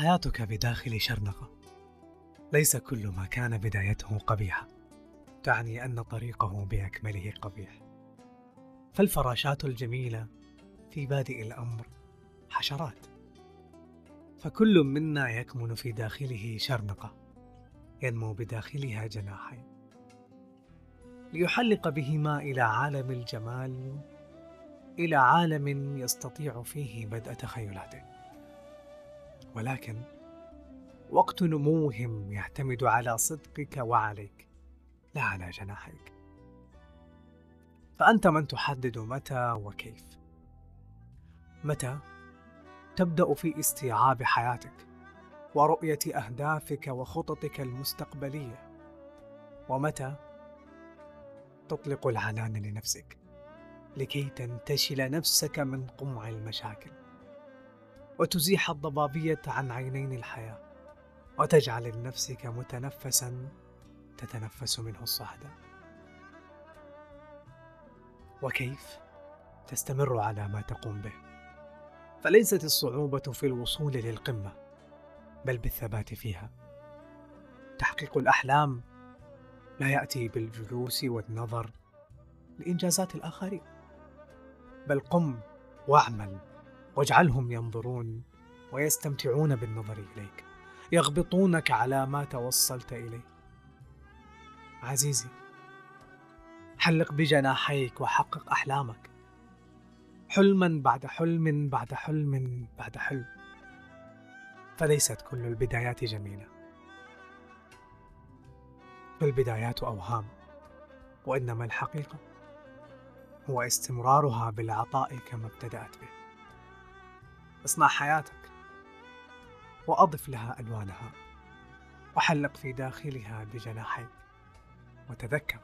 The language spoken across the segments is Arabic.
حياتك بداخل شرنقة. ليس كل ما كان بدايته قبيحة. تعني أن طريقه بأكمله قبيح. فالفراشات الجميلة في بادئ الأمر حشرات. فكل منا يكمن في داخله شرنقة. ينمو بداخلها جناحين. ليحلق بهما إلى عالم الجمال إلى عالم يستطيع فيه بدء تخيلاته. ولكن وقت نموهم يعتمد على صدقك وعليك لا على جناحيك فأنت من تحدد متى وكيف. متى؟ تبدأ في استيعاب حياتك ورؤية أهدافك وخططك المستقبلية. ومتى؟ تطلق العنان لنفسك لكي تنتشل نفسك من قمع المشاكل. وتزيح الضبابية عن عينين الحياة وتجعل لنفسك متنفسا تتنفس منه الصعدة وكيف؟ تستمر على ما تقوم به. فليست الصعوبة في الوصول للقمة بل بالثبات فيها. تحقيق الأحلام لا يأتي بالجلوس والنظر لإنجازات الآخرين بل قم واعمل واجعلهم ينظرون ويستمتعون بالنظر إليك يغبطونك على ما توصلت إليه. عزيزي حلق بجناحيك وحقق أحلامك. حلما بعد حلم بعد حلم بعد حلم. فليست كل البدايات جميلة فالبدايات أوهام وإنما الحقيقة هو استمرارها بالعطاء كما ابتدأت به. اصنع حياتك. وأضف لها ألوانها. وحلق في داخلها بجناحيك. وتذكر.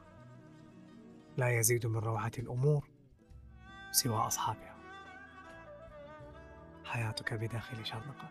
لا يزيد من روعة الأمور سوى أصحابها. حياتك بداخل شرنقة